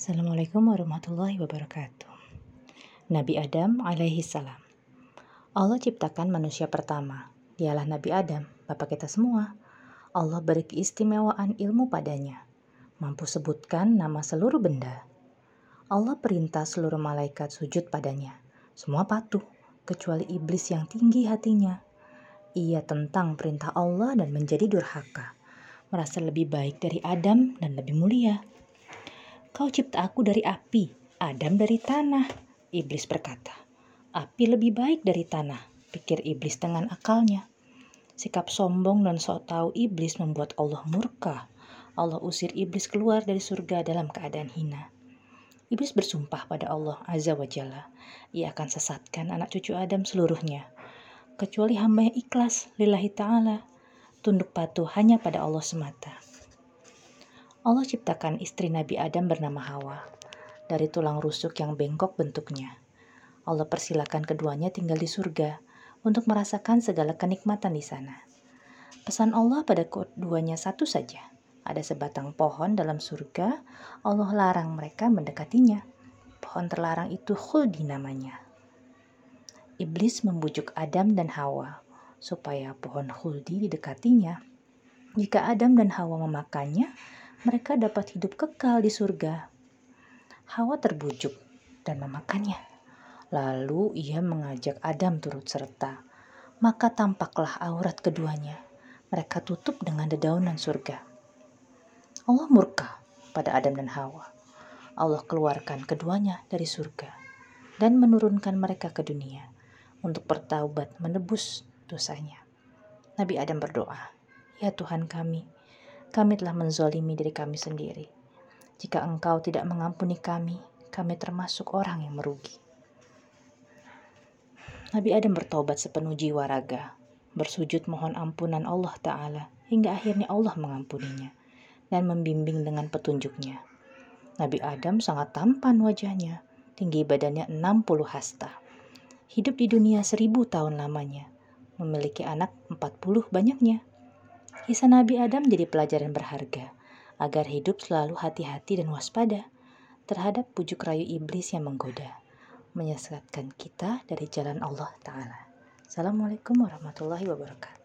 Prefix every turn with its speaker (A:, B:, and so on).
A: Assalamualaikum warahmatullahi wabarakatuh. Nabi Adam alaihi salam. Allah ciptakan manusia pertama. Dialah Nabi Adam, bapak kita semua. Allah beri keistimewaan ilmu padanya. Mampu sebutkan nama seluruh benda. Allah perintah seluruh malaikat sujud padanya. Semua patuh, kecuali iblis yang tinggi hatinya. Ia tentang perintah Allah dan menjadi durhaka. Merasa lebih baik dari Adam dan lebih mulia. Kau cipta aku dari api, Adam dari tanah. Iblis berkata, api lebih baik dari tanah, pikir iblis dengan akalnya. Sikap sombong dan sok tahu iblis membuat Allah murka. Allah usir iblis keluar dari surga dalam keadaan hina. Iblis bersumpah pada Allah Azza wa Jalla, ia akan sesatkan anak cucu Adam seluruhnya, kecuali hamba yang ikhlas lillahi ta'ala, tunduk patuh hanya pada Allah semata. Allah ciptakan istri Nabi Adam bernama Hawa dari tulang rusuk yang bengkok bentuknya. Allah persilakan keduanya tinggal di surga untuk merasakan segala kenikmatan di sana. Pesan Allah pada keduanya satu saja. Ada sebatang pohon dalam surga, Allah larang mereka mendekatinya. Pohon terlarang itu khuldi namanya. Iblis membujuk Adam dan Hawa supaya pohon khuldi didekatinya. Jika Adam dan Hawa memakannya, mereka dapat hidup kekal di surga. Hawa terbujuk dan memakannya. Lalu ia mengajak Adam turut serta. Maka tampaklah aurat keduanya. Mereka tutup dengan dedaunan surga. Allah murka pada Adam dan Hawa. Allah keluarkan keduanya dari surga dan menurunkan mereka ke dunia untuk bertaubat menebus dosanya. Nabi Adam berdoa, "Ya Tuhan kami, kami telah menzolimi diri kami sendiri. Jika engkau tidak mengampuni kami, kami termasuk orang yang merugi. Nabi Adam bertobat sepenuh jiwa raga, bersujud mohon ampunan Allah Ta'ala, hingga akhirnya Allah mengampuninya dan membimbing dengan petunjuknya. Nabi Adam sangat tampan wajahnya, tinggi badannya 60 hasta. Hidup di dunia seribu tahun lamanya, memiliki anak 40 banyaknya. Kisah Nabi Adam jadi pelajaran berharga agar hidup selalu hati-hati dan waspada terhadap pujuk rayu iblis yang menggoda, menyesatkan kita dari jalan Allah Ta'ala. Assalamualaikum warahmatullahi wabarakatuh.